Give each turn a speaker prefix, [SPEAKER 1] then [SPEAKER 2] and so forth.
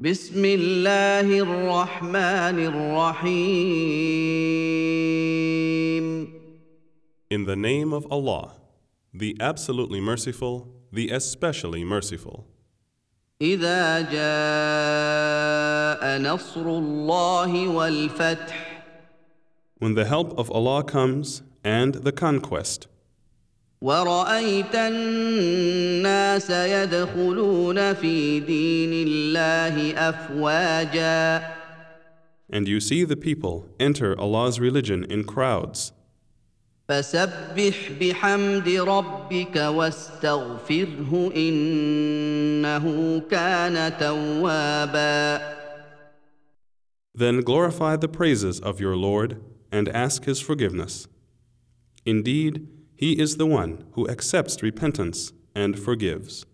[SPEAKER 1] بسم الله الرحمن الرحيم
[SPEAKER 2] In the name of Allah, the absolutely merciful, the especially merciful.
[SPEAKER 1] إذا جاء نصر الله والفتح
[SPEAKER 2] When the help of Allah comes and the conquest,
[SPEAKER 1] ورأيت الناس يدخلون في دين الله أفواجا
[SPEAKER 2] and you see the people enter Allah's religion in crowds,
[SPEAKER 1] فسبح بحمد ربك واستغفره إنه كان توابا
[SPEAKER 2] then glorify the praises of your Lord and ask His forgiveness. Indeed, he is the one who accepts repentance and forgives.